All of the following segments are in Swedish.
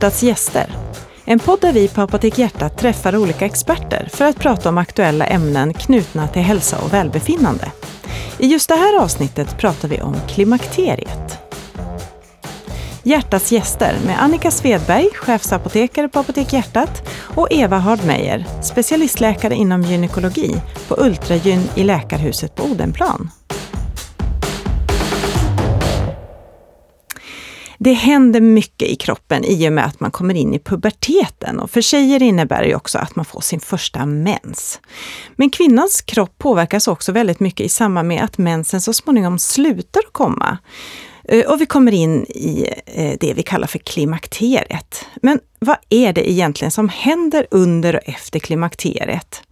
Hjärtats gäster. En podd där vi på Apotek Hjärtat träffar olika experter för att prata om aktuella ämnen knutna till hälsa och välbefinnande. I just det här avsnittet pratar vi om klimakteriet. Hjärtats gäster med Annika Svedberg, chefsapotekare på Apotek Hjärtat och Eva Hardmeier, specialistläkare inom gynekologi på Ultragyn i Läkarhuset på Odenplan. Det händer mycket i kroppen i och med att man kommer in i puberteten och för tjejer innebär det också att man får sin första mens. Men kvinnans kropp påverkas också väldigt mycket i samband med att mensen så småningom slutar komma. Eh, och vi kommer in i eh, det vi kallar för klimakteriet. Men vad är det egentligen som händer under och efter klimakteriet?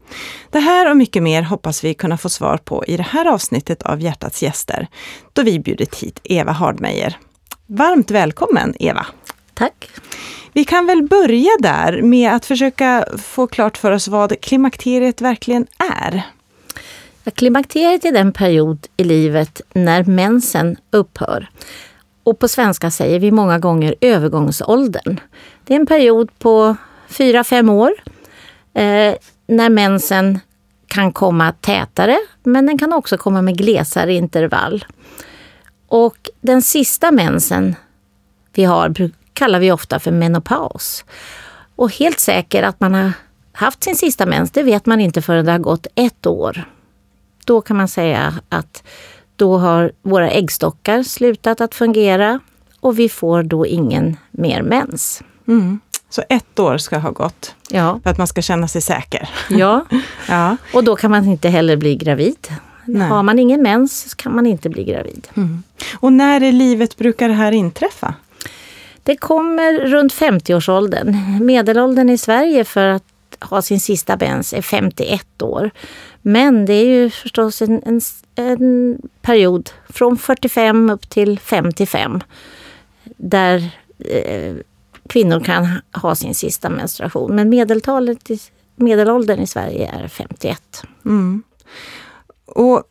Det här och mycket mer hoppas vi kunna få svar på i det här avsnittet av Hjärtats gäster, då vi bjudit hit Eva Hardmeier. Varmt välkommen Eva! Tack! Vi kan väl börja där med att försöka få klart för oss vad klimakteriet verkligen är. Klimakteriet är den period i livet när mensen upphör. Och på svenska säger vi många gånger övergångsåldern. Det är en period på 4-5 år eh, när mensen kan komma tätare men den kan också komma med glesare intervall. Och den sista mensen vi har kallar vi ofta för menopaus. Och helt säker att man har haft sin sista mens, det vet man inte förrän det har gått ett år. Då kan man säga att då har våra äggstockar slutat att fungera och vi får då ingen mer mens. Mm. Så ett år ska ha gått ja. för att man ska känna sig säker? Ja, ja. och då kan man inte heller bli gravid. Nej. Har man ingen mens kan man inte bli gravid. Mm. Och när i livet brukar det här inträffa? Det kommer runt 50-årsåldern. Medelåldern i Sverige för att ha sin sista mens är 51 år. Men det är ju förstås en, en, en period från 45 upp till 55 där eh, kvinnor kan ha sin sista menstruation. Men medeltalet, medelåldern i Sverige är 51. Mm. Och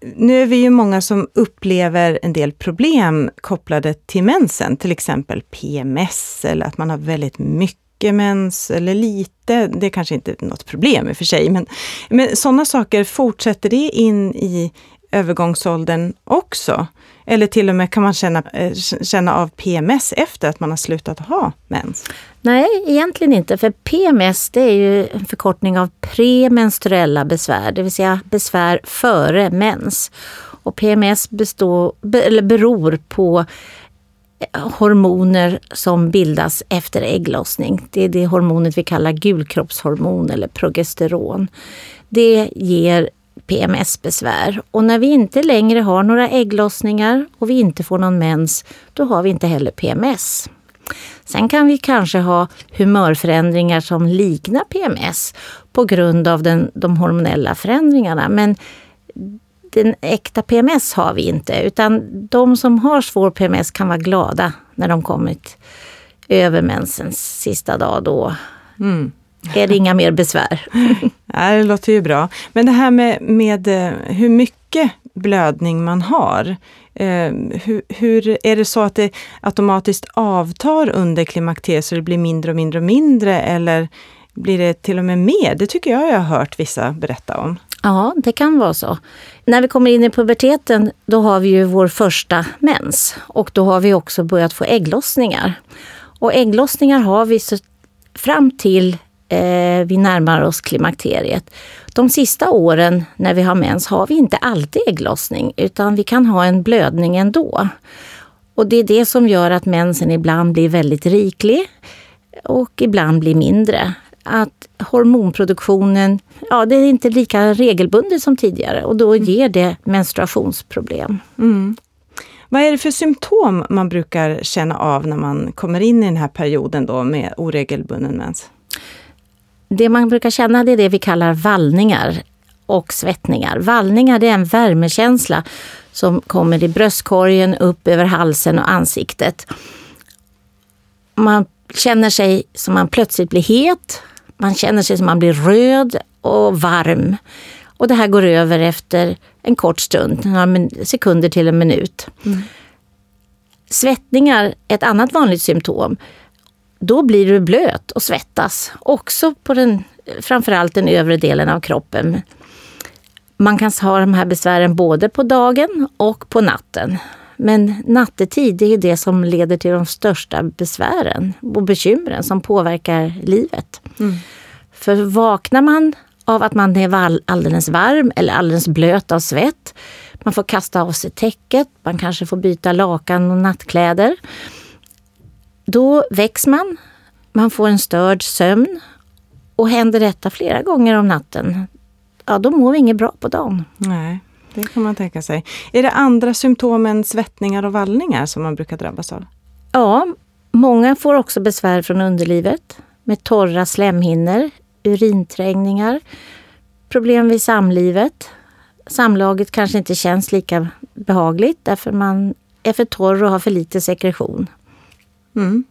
nu är vi ju många som upplever en del problem kopplade till mensen, till exempel PMS eller att man har väldigt mycket mens eller lite. Det är kanske inte är något problem i och för sig, men, men sådana saker, fortsätter det in i övergångsåldern också? Eller till och med kan man känna, eh, känna av PMS efter att man har slutat ha mens? Nej, egentligen inte. För PMS det är ju en förkortning av premenstruella besvär, det vill säga besvär före mens. Och PMS består, eller beror på eh, hormoner som bildas efter ägglossning. Det är det hormonet vi kallar gulkroppshormon eller progesteron. Det ger PMS-besvär. Och när vi inte längre har några ägglossningar och vi inte får någon mens, då har vi inte heller PMS. Sen kan vi kanske ha humörförändringar som liknar PMS på grund av den, de hormonella förändringarna. Men den äkta PMS har vi inte, utan de som har svår PMS kan vara glada när de kommit över mensens sista dag. Då mm är det inga mer besvär. Ja, det låter ju bra. Men det här med, med eh, hur mycket blödning man har. Eh, hur, hur, är det så att det automatiskt avtar under klimakteriet så det blir mindre och mindre och mindre eller blir det till och med mer? Det tycker jag jag har hört vissa berätta om. Ja, det kan vara så. När vi kommer in i puberteten, då har vi ju vår första mens och då har vi också börjat få ägglossningar. Och ägglossningar har vi så fram till vi närmar oss klimakteriet. De sista åren när vi har mens har vi inte alltid ägglossning utan vi kan ha en blödning ändå. Och det är det som gör att mensen ibland blir väldigt riklig och ibland blir mindre. Att hormonproduktionen, ja det är inte lika regelbundet som tidigare och då ger det menstruationsproblem. Mm. Vad är det för symptom man brukar känna av när man kommer in i den här perioden då med oregelbunden mens? Det man brukar känna det är det vi kallar vallningar och svettningar. Vallningar det är en värmekänsla som kommer i bröstkorgen, upp över halsen och ansiktet. Man känner sig som man plötsligt blir het. Man känner sig som man blir röd och varm. Och det här går över efter en kort stund, några sekunder till en minut. Mm. Svettningar är ett annat vanligt symptom. Då blir du blöt och svettas. Också på den, framförallt den övre delen av kroppen. Man kan ha de här besvären både på dagen och på natten. Men nattetid det är det som leder till de största besvären och bekymren som påverkar livet. Mm. För vaknar man av att man är alldeles varm eller alldeles blöt av svett, man får kasta av sig täcket, man kanske får byta lakan och nattkläder. Då väcks man, man får en störd sömn och händer detta flera gånger om natten, ja då mår vi inget bra på dagen. Nej, det kan man tänka sig. Är det andra symptom än svettningar och vallningar som man brukar drabbas av? Ja, många får också besvär från underlivet med torra slemhinnor, urinträngningar, problem vid samlivet. Samlaget kanske inte känns lika behagligt därför man är för torr och har för lite sekretion. Mm.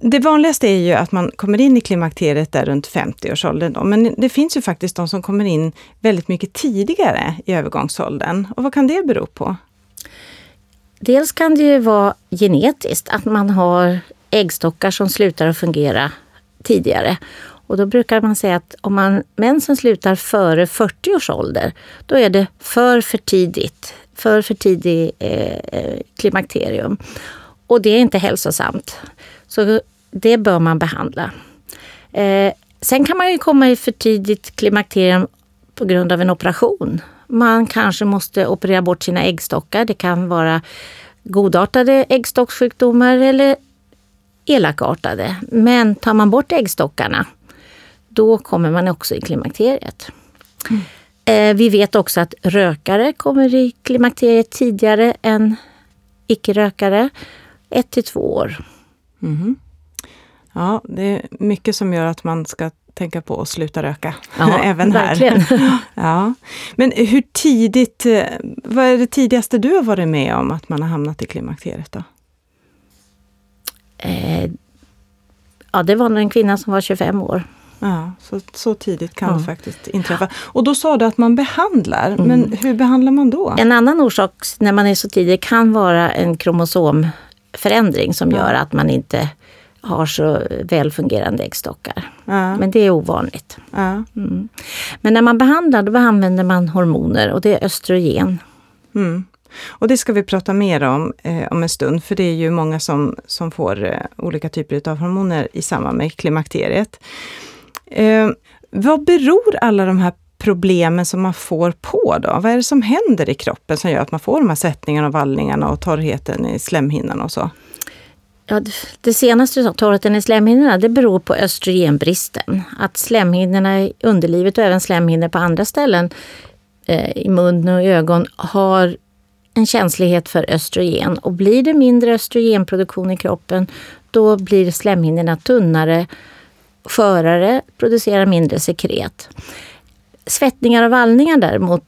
Det vanligaste är ju att man kommer in i klimakteriet där runt 50-årsåldern. Men det finns ju faktiskt de som kommer in väldigt mycket tidigare i övergångsåldern. Och vad kan det bero på? Dels kan det ju vara genetiskt, att man har äggstockar som slutar att fungera tidigare. Och då brukar man säga att om man, mensen slutar före 40 års ålder, då är det för för tidigt. För för tidig eh, eh klimakterium. Och det är inte hälsosamt. Så det bör man behandla. Eh, sen kan man ju komma i för tidigt klimakterium på grund av en operation. Man kanske måste operera bort sina äggstockar. Det kan vara godartade äggstockssjukdomar eller elakartade. Men tar man bort äggstockarna, då kommer man också i klimakteriet. Mm. Eh, vi vet också att rökare kommer i klimakteriet tidigare än icke-rökare ett till två år. Mm. Ja, det är mycket som gör att man ska tänka på att sluta röka. Ja, även här. ja. Men hur tidigt, eh, vad är det tidigaste du har varit med om att man har hamnat i klimakteriet? Då? Eh, ja, det var en kvinna som var 25 år. Ja, så, så tidigt kan ja. det faktiskt inträffa. Och då sa du att man behandlar, mm. men hur behandlar man då? En annan orsak när man är så tidig kan vara en kromosom förändring som gör att man inte har så väl fungerande äggstockar. Ja. Men det är ovanligt. Ja. Mm. Men när man behandlar då använder man hormoner och det är östrogen. Mm. Och det ska vi prata mer om eh, om en stund, för det är ju många som, som får eh, olika typer av hormoner i samband med klimakteriet. Eh, vad beror alla de här problemen som man får på då? Vad är det som händer i kroppen som gör att man får de här sättningarna och vallningarna och torrheten i slemhinnan och så? Ja, det senaste, torrheten i slemhinnorna, det beror på östrogenbristen. Att slemhinnorna i underlivet och även slemhinnor på andra ställen eh, i mun och ögon har en känslighet för östrogen. Och blir det mindre östrogenproduktion i kroppen, då blir slemhinnorna tunnare, skörare, producerar mindre sekret. Svettningar och vallningar däremot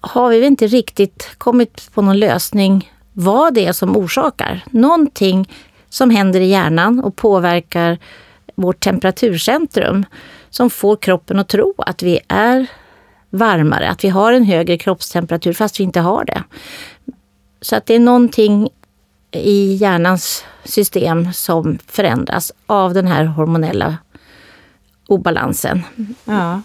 har vi inte riktigt kommit på någon lösning vad det är som orsakar. Någonting som händer i hjärnan och påverkar vårt temperaturcentrum som får kroppen att tro att vi är varmare, att vi har en högre kroppstemperatur fast vi inte har det. Så att det är någonting i hjärnans system som förändras av den här hormonella obalansen. Ja.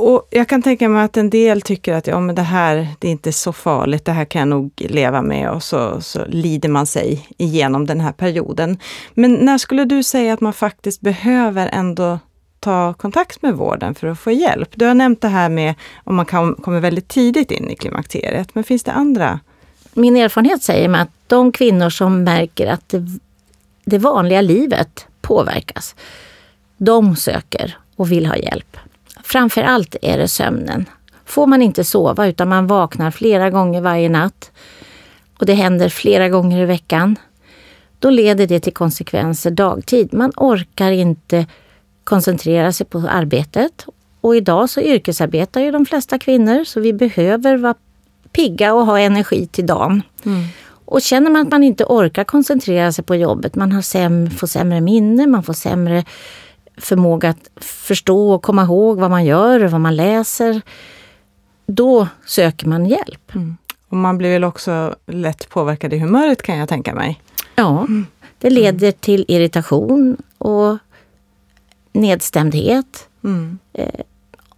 Och jag kan tänka mig att en del tycker att ja, men det här det är inte så farligt, det här kan jag nog leva med och så, så lider man sig igenom den här perioden. Men när skulle du säga att man faktiskt behöver ändå ta kontakt med vården för att få hjälp? Du har nämnt det här med om man kan, kommer väldigt tidigt in i klimakteriet, men finns det andra? Min erfarenhet säger mig att de kvinnor som märker att det, det vanliga livet påverkas, de söker och vill ha hjälp. Framför allt är det sömnen. Får man inte sova utan man vaknar flera gånger varje natt och det händer flera gånger i veckan, då leder det till konsekvenser dagtid. Man orkar inte koncentrera sig på arbetet. Och idag så yrkesarbetar ju de flesta kvinnor så vi behöver vara pigga och ha energi till dagen. Mm. Och känner man att man inte orkar koncentrera sig på jobbet, man har säm, får sämre minne, man får sämre förmåga att förstå och komma ihåg vad man gör och vad man läser, då söker man hjälp. Mm. Och man blir väl också lätt påverkad i humöret kan jag tänka mig. Ja, mm. Det leder till irritation och nedstämdhet. Mm.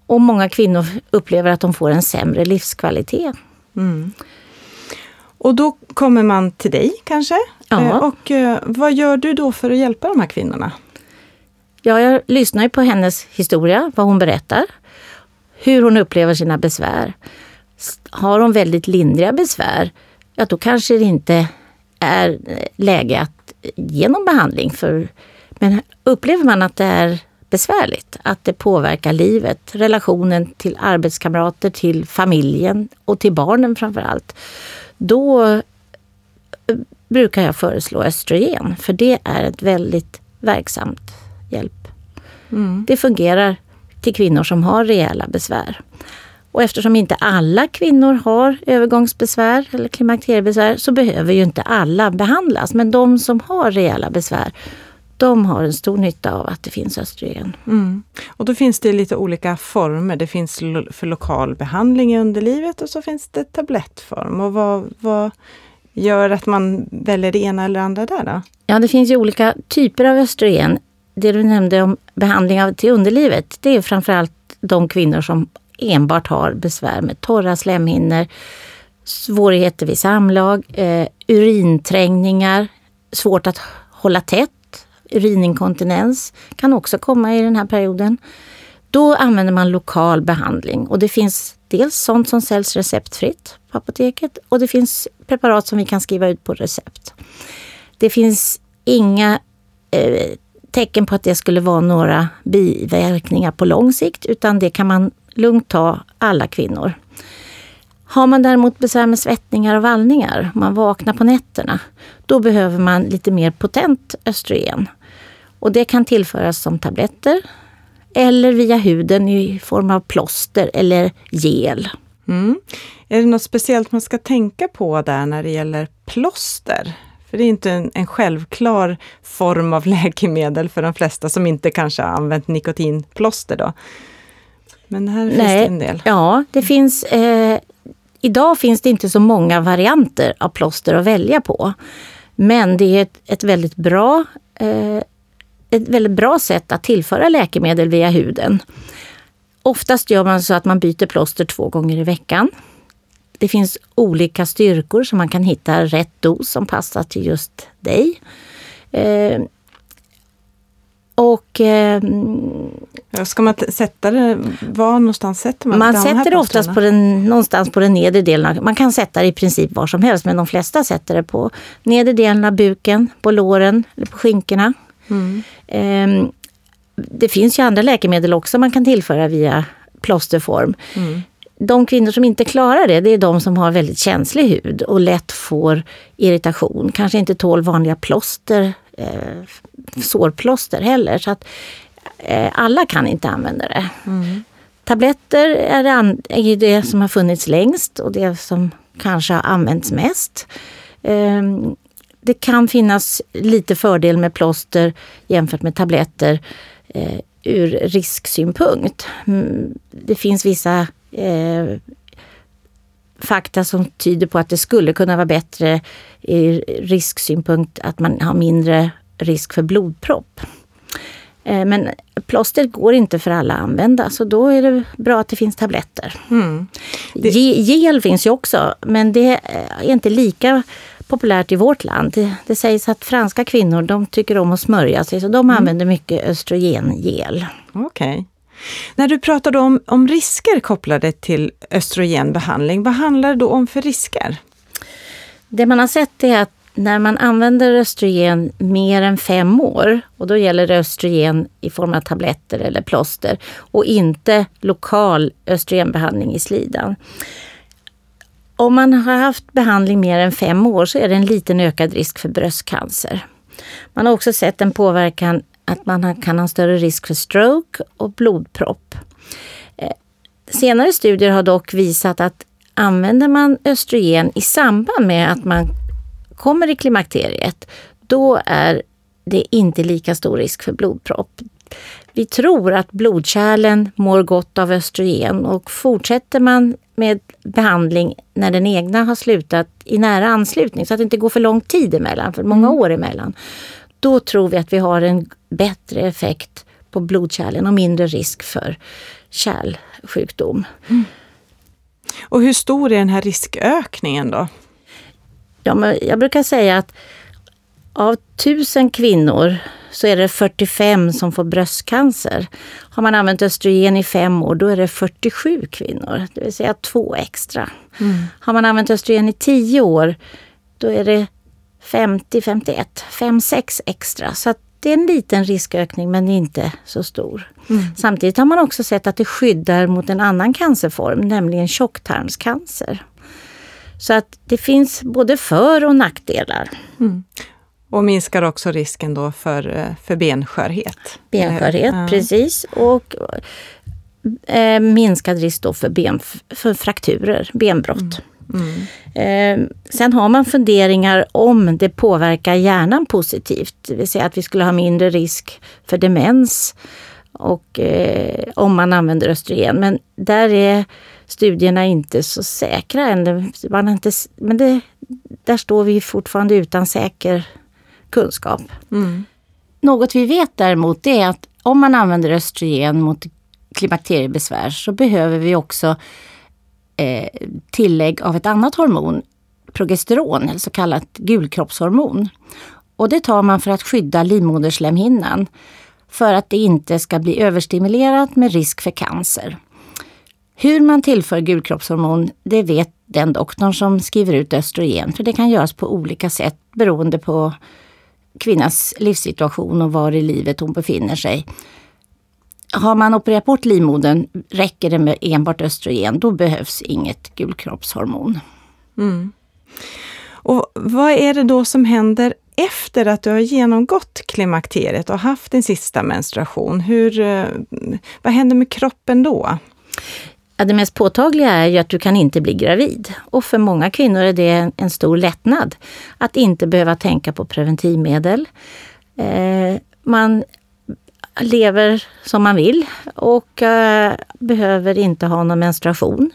Och många kvinnor upplever att de får en sämre livskvalitet. Mm. Och då kommer man till dig kanske? Ja. Eh, Och eh, vad gör du då för att hjälpa de här kvinnorna? Ja, jag lyssnar ju på hennes historia, vad hon berättar. Hur hon upplever sina besvär. Har hon väldigt lindriga besvär, ja då kanske det inte är eh, läge att ge någon behandling. För, men upplever man att det är besvärligt, att det påverkar livet, relationen till arbetskamrater, till familjen och till barnen framför allt. Då eh, brukar jag föreslå östrogen, för det är ett väldigt verksamt hjälp. Mm. Det fungerar till kvinnor som har rejäla besvär. Och eftersom inte alla kvinnor har övergångsbesvär eller klimakteriebesvär så behöver ju inte alla behandlas. Men de som har rejäla besvär, de har en stor nytta av att det finns östrogen. Mm. Och då finns det lite olika former. Det finns för lokal behandling i underlivet och så finns det tablettform. Och vad, vad gör att man väljer det ena eller andra där då? Ja, det finns ju olika typer av östrogen. Det du nämnde om behandling av till underlivet, det är framförallt de kvinnor som enbart har besvär med torra slemhinnor, svårigheter vid samlag, eh, urinträngningar, svårt att hålla tätt, urininkontinens kan också komma i den här perioden. Då använder man lokal behandling och det finns dels sånt som säljs receptfritt på apoteket och det finns preparat som vi kan skriva ut på recept. Det finns inga eh, tecken på att det skulle vara några biverkningar på lång sikt utan det kan man lugnt ta alla kvinnor. Har man däremot besvär med svettningar och vallningar, man vaknar på nätterna, då behöver man lite mer potent östrogen. Och det kan tillföras som tabletter eller via huden i form av plåster eller gel. Mm. Är det något speciellt man ska tänka på där när det gäller plåster? För det är inte en, en självklar form av läkemedel för de flesta som inte kanske använt nikotinplåster då. Men här finns det en del. Ja, det finns... Eh, idag finns det inte så många varianter av plåster att välja på. Men det är ett, ett väldigt bra eh, ett väldigt bra sätt att tillföra läkemedel via huden. Oftast gör man så att man byter plåster två gånger i veckan. Det finns olika styrkor så man kan hitta rätt dos som passar till just dig. Eh, och eh, Ska man sätta det, var någonstans sätter man, man de här sätter det oftast på den, någonstans på den nedre delen. av- Man kan sätta det i princip var som helst men de flesta sätter det på nedre delen av buken, på låren eller på skinkorna. Mm. Ehm, det finns ju andra läkemedel också man kan tillföra via plåsterform. Mm. De kvinnor som inte klarar det, det är de som har väldigt känslig hud och lätt får irritation. Kanske inte tål vanliga plåster, eh, sårplåster heller. Så att, eh, alla kan inte använda det. Mm. Tabletter är det, an- är det som har funnits längst och det som kanske har använts mest. Ehm, Det kan finnas lite fördel med plåster jämfört med tabletter eh, ur risksynpunkt. Mm, Det finns vissa eh, fakta som tyder på att det skulle kunna vara bättre i risksynpunkt att man har mindre risk för blodpropp. Eh, Men plåster går inte för alla att använda så då är det bra att det finns tabletter. Mm. Ge- Gel finns ju också men det är inte lika populärt i vårt land. Det, det sägs att franska kvinnor de tycker om att smörja sig så de använder mycket östrogengel. Okej. När du pratade om, om risker kopplade till östrogenbehandling, vad handlar det då om för risker? Det man har sett är att när man använder östrogen mer än fem år, och då gäller det östrogen i form av tabletter eller plåster och inte lokal östrogenbehandling i slidan. Om man har haft behandling mer än fem år så är det en liten ökad risk för bröstcancer. Man har också sett en påverkan att man kan ha större risk för stroke och blodpropp. Eh, Senare studier har dock visat att använder man östrogen i samband med att man kommer i klimakteriet, då är det inte lika stor risk för blodpropp. Vi tror att blodkärlen mår gott av östrogen och fortsätter man med behandling när den egna har slutat i nära anslutning så att det inte går för lång tid emellan, för många år emellan. Då tror vi att vi har en bättre effekt på blodkärlen och mindre risk för kärlsjukdom. Och hur stor är den här riskökningen då? Ja, men jag brukar säga att av tusen kvinnor så är det 45 som får bröstcancer. Har man använt östrogen i fem år, då är det 47 kvinnor, det vill säga två extra. Mm. Har man använt östrogen i tio år, då är det 50, 51, 5, 6 extra. Så det är en liten riskökning men inte så stor. Mm. Samtidigt har man också sett att det skyddar mot en annan cancerform, nämligen tjocktarmscancer. Så att det finns både för och nackdelar. Mm. Och minskar också risken då för, eh, för benskörhet? Benskörhet, ja. precis. Och eh, minskad risk då för, ben, för frakturer, benbrott. Mm. Mm. Eh, sen har man funderingar om det påverkar hjärnan positivt. Det vill säga att vi skulle ha mindre risk för demens och eh, om man använder östrogen. Men där är studierna inte så säkra än. Man inte, men det, där står vi fortfarande utan säker kunskap. Mm. Något vi vet däremot är att om man använder östrogen mot klimakteriebesvär så behöver vi också eh, tillägg av ett annat hormon, progesteron, eller så kallat gulkroppshormon. Och det tar man för att skydda livmoderslemhinnan för att det inte ska bli överstimulerat med risk för cancer. Hur man tillför gulkroppshormon, det vet den doktorn som skriver ut östrogen, för det kan göras på olika sätt beroende på kvinnans livssituation och var i livet hon befinner sig. Har man opererat bort livmodern räcker det med enbart östrogen. Då behövs inget gulkroppshormon. Mm. Och vad är det då som händer efter att du har genomgått klimakteriet och haft din sista menstruation? Hur, eh, vad händer med kroppen då? Ja, det mest påtagliga är ju att du kan inte bli gravid. Och för många kvinnor är det en stor lättnad att inte behöva tänka på preventivmedel. Eh, man lever som man vill och eh, behöver inte ha någon menstruation.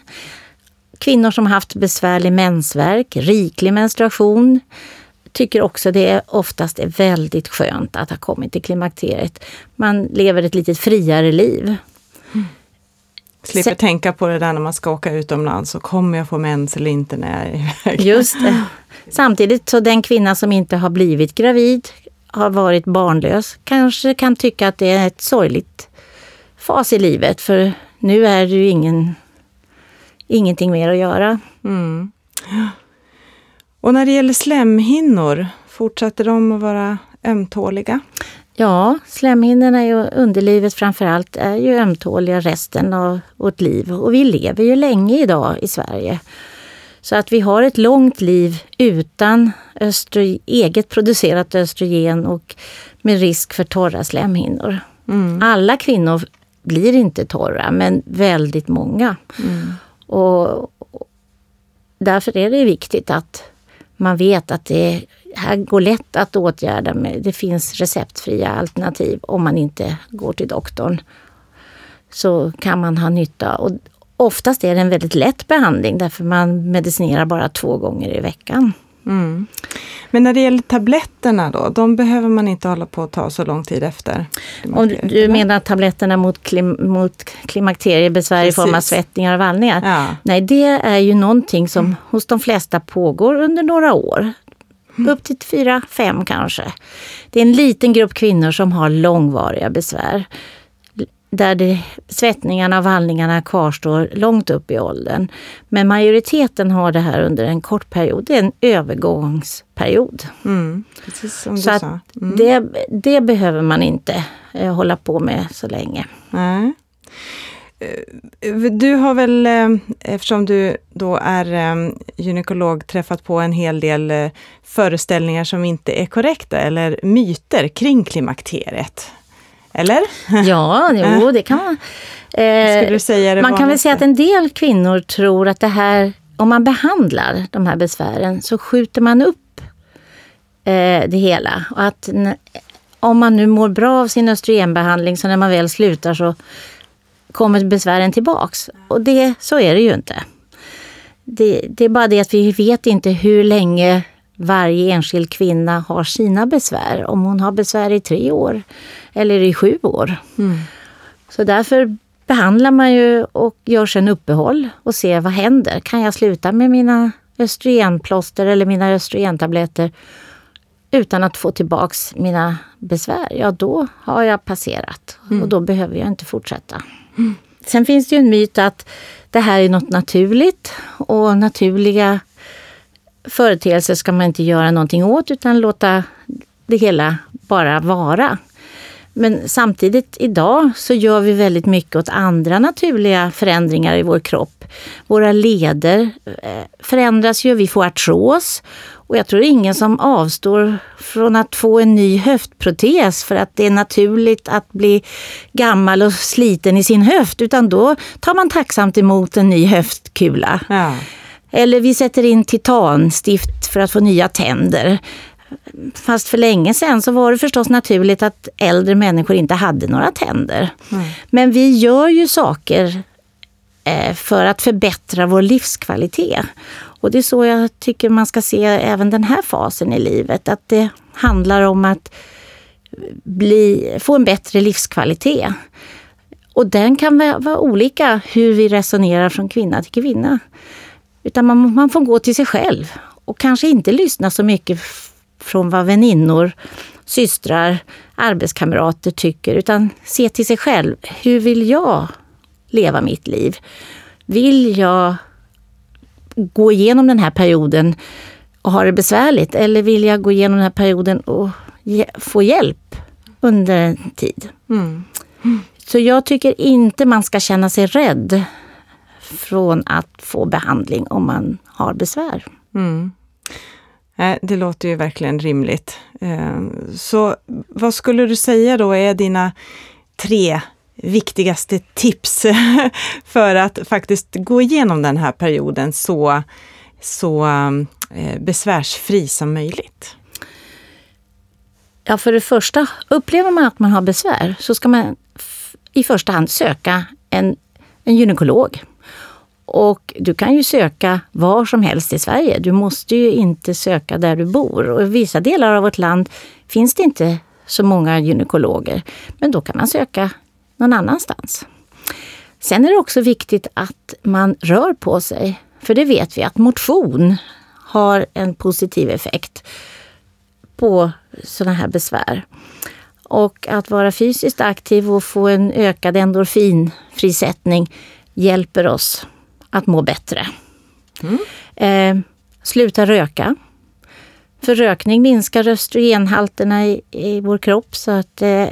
Kvinnor som haft besvärlig mensvärk, riklig menstruation, tycker också det oftast är väldigt skönt att ha kommit till klimakteriet. Man lever ett lite friare liv. Slipper Sen, tänka på det där när man ska åka utomlands och kommer jag få mens eller inte när jag är iväg. Just det. Samtidigt så den kvinna som inte har blivit gravid, har varit barnlös, kanske kan tycka att det är ett sorgligt fas i livet för nu är det ju ingen, ingenting mer att göra. Mm. Och när det gäller slemhinnor, fortsätter de att vara ömtåliga? Ja, slemhinnorna i underlivet framförallt är ju ömtåliga resten av vårt liv och vi lever ju länge idag i Sverige. Så att vi har ett långt liv utan östrogen, eget producerat östrogen och med risk för torra slemhinnor. Mm. Alla kvinnor blir inte torra, men väldigt många. Mm. Och, därför är det viktigt att man vet att det här går lätt att åtgärda. Med, det finns receptfria alternativ om man inte går till doktorn. Så kan man ha nytta. Och oftast är det en väldigt lätt behandling därför man medicinerar bara två gånger i veckan. Mm. Men när det gäller tabletterna då, de behöver man inte hålla på att ta så lång tid efter? Om du, du menar tabletterna mot, klim, mot klimakteriebesvär Precis. i form av svettningar och vallningar? Ja. Nej, det är ju någonting som mm. hos de flesta pågår under några år. Mm. Upp till fyra, fem kanske. Det är en liten grupp kvinnor som har långvariga besvär. Där det, svettningarna och vallningarna kvarstår långt upp i åldern. Men majoriteten har det här under en kort period. Det är en övergångsperiod. Mm, precis som så du sa. Mm. Det, det behöver man inte eh, hålla på med så länge. Nej. Eh, du har väl, eh, eftersom du då är eh, gynekolog, träffat på en hel del föreställningar som inte är korrekta eller myter kring klimakteriet. Eller? Ja, jo, det kan man. Eh, du säga man kan väl säga att en del kvinnor tror att det här, om man behandlar de här besvären så skjuter man upp eh, det hela. Och att om man nu mår bra av sin östrogenbehandling så när man väl slutar så kommer besvären tillbaks. Och det, så är det ju inte. Det, det är bara det att vi vet inte hur länge varje enskild kvinna har sina besvär. Om hon har besvär i tre år eller i sju år. Mm. Så därför behandlar man ju och gör sen uppehåll och ser vad händer. Kan jag sluta med mina östrogenplåster eller mina östrogentabletter utan att få tillbaks mina besvär? Ja, då har jag passerat mm. och då behöver jag inte fortsätta. Mm. Sen finns det ju en myt att det här är något naturligt och naturliga företeelser ska man inte göra någonting åt utan låta det hela bara vara. Men samtidigt idag så gör vi väldigt mycket åt andra naturliga förändringar i vår kropp. Våra leder eh, förändras ju, vi får artros. Och jag tror ingen som avstår från att få en ny höftprotes för att det är naturligt att bli gammal och sliten i sin höft, utan då tar man tacksamt emot en ny höftkula. Ja. Eller vi sätter in titanstift för att få nya tänder. Fast för länge sedan så var det förstås naturligt att äldre människor inte hade några tänder. Mm. Men vi gör ju saker eh, för att förbättra vår livskvalitet. Och det är så jag tycker man ska se även den här fasen i livet. Att det handlar om att bli, få en bättre livskvalitet. Och den kan vara olika hur vi resonerar från kvinna till kvinna. Utan man, man får gå till sig själv och kanske inte lyssna så mycket från vad väninnor, systrar, arbetskamrater tycker, utan se till sig själv. Hur vill jag leva mitt liv? Vill jag gå igenom den här perioden och ha det besvärligt? Eller vill jag gå igenom den här perioden och få hjälp under en tid? Mm. Så jag tycker inte man ska känna sig rädd från att få behandling om man har besvär. Mm. Det låter ju verkligen rimligt. Eh, så vad skulle du säga då är dina tre viktigaste tips för att faktiskt gå igenom den här perioden så, så eh, besvärsfri som möjligt? Ja, för det första, upplever man att man har besvär så ska man i första hand söka en, en gynekolog. Och du kan ju söka var som helst i Sverige. Du måste ju inte söka där du bor. Och I vissa delar av vårt land finns det inte så många gynekologer. Men då kan man söka någon annanstans. Sen är det också viktigt att man rör på sig. För det vet vi att motion har en positiv effekt på sådana här besvär. Och att vara fysiskt aktiv och få en ökad endorfinfrisättning hjälper oss att må bättre. Mm. Eh, sluta röka. För rökning minskar östrogenhalterna i, i vår kropp. Så att, eh,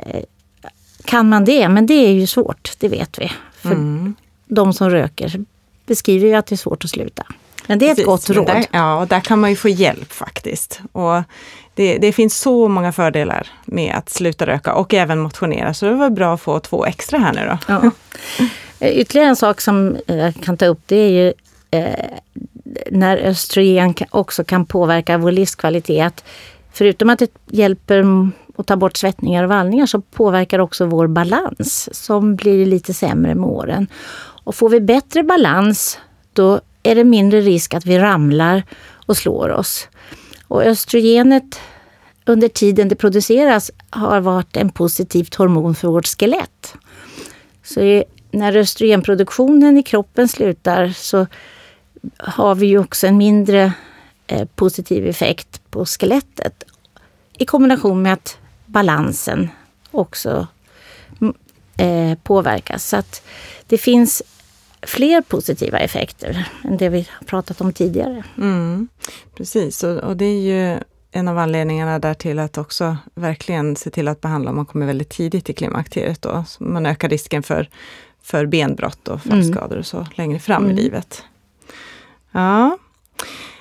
kan man det, men det är ju svårt, det vet vi. För mm. de som röker beskriver ju att det är svårt att sluta. Men det är Precis, ett gott råd. Där, ja, och där kan man ju få hjälp faktiskt. Och det, det, finns så många fördelar med att sluta röka och även motionera, så det var bra att få två extra här nu då. Ja. Eh, ytterligare en sak som jag kan ta upp det är ju eh, när östrogen också kan påverka vår livskvalitet. förutom att det hjälper att ta bort svettningar och vallningar så påverkar också vår balans som blir lite sämre med åren. Och får vi bättre balans då är det mindre risk att vi ramlar och slår oss. Och östrogenet under tiden det produceras har varit en positivt hormon för vårt skelett. Så när östrogenproduktionen i kroppen slutar så har vi ju också en mindre eh, positiv effekt på skelettet. I kombination med att balansen också mm, eh, påverkas. Så att det finns fler positiva effekter än det vi har pratat om tidigare. Mm, precis, och, och, det är ju en av anledningarna där till att också verkligen se till att behandla om man kommer väldigt tidigt i klimakteriet. Då. Så man ökar risken för för benbrott och fallskador och så längre fram mm. i livet. Ja,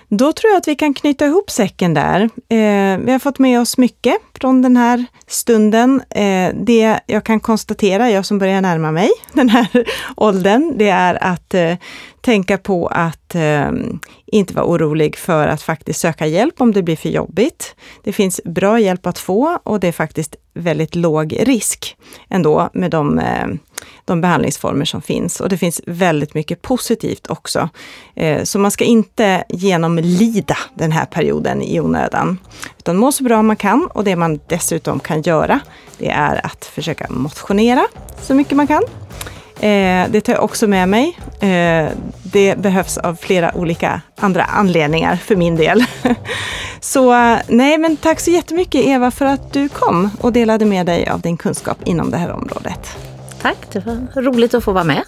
då tror jag att vi kan knyta ihop säcken där. Eh, vi har fått med oss mycket från den här stunden. Eh, det jag kan konstatera, jag som börjar närma mig den här åldern, det är att eh, tänka på att eh, inte vara orolig för att faktiskt söka hjälp om det blir för jobbigt. Det finns bra hjälp att få och det är faktiskt väldigt låg risk ändå med de, eh, de behandlingsformer som finns. Och det finns väldigt mycket positivt också. Eh, så man ska inte genomlida den här perioden i onödan. Utan må så bra man kan och det man man dessutom kan göra, det är att försöka motionera så mycket man kan. Eh, det tar jag också med mig. Eh, det behövs av flera olika andra anledningar för min del. så nej, men tack så jättemycket Eva för att du kom och delade med dig av din kunskap inom det här området. Tack, det var roligt att få vara med.